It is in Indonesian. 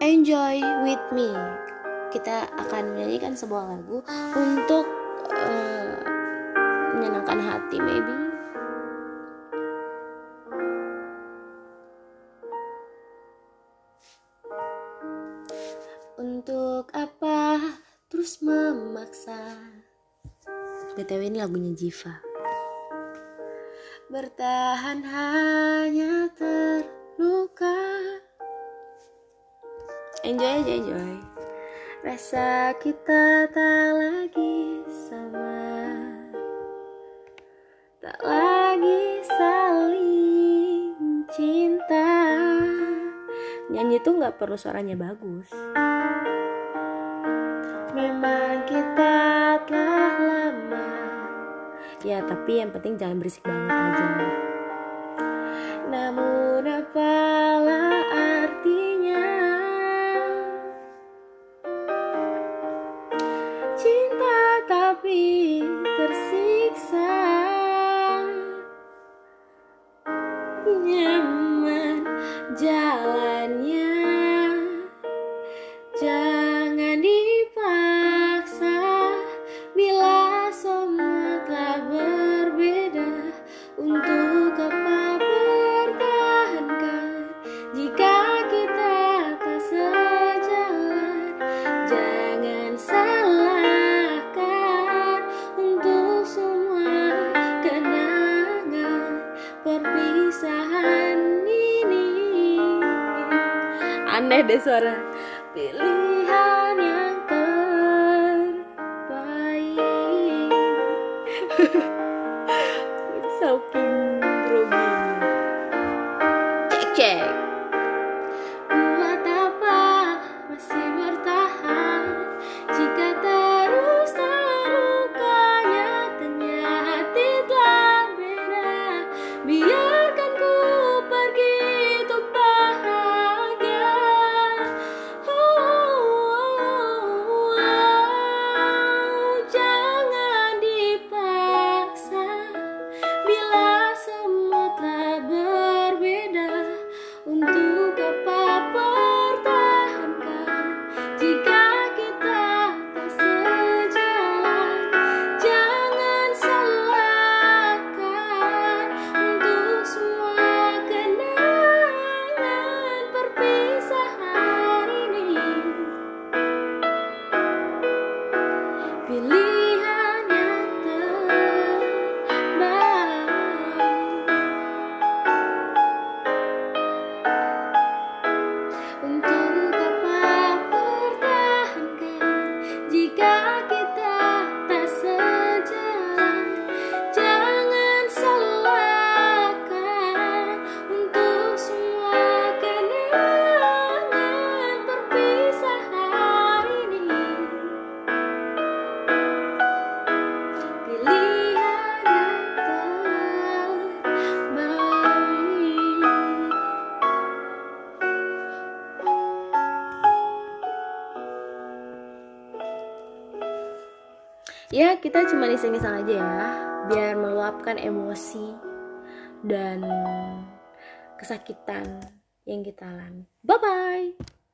enjoy with me. Kita akan menyanyikan sebuah lagu untuk uh, menyenangkan hati, maybe. Untuk apa terus memaksa? BTW ini lagunya Jiva. Bertahan hanya terluka Enjoy aja enjoy. Rasa kita tak lagi sama. Tak lagi saling cinta. Nyanyi tuh gak perlu suaranya bagus. Memang kita telah lama. Ya tapi yang penting jangan berisik banget aja. Namun apalah Nyaman jalannya. Jangan dipaksa Bila semua telah berbeda Untuk apa Aneh deh suara. Pilihan believe. Ya kita cuma iseng-iseng aja ya Biar meluapkan emosi Dan kesakitan yang kita alami. Bye-bye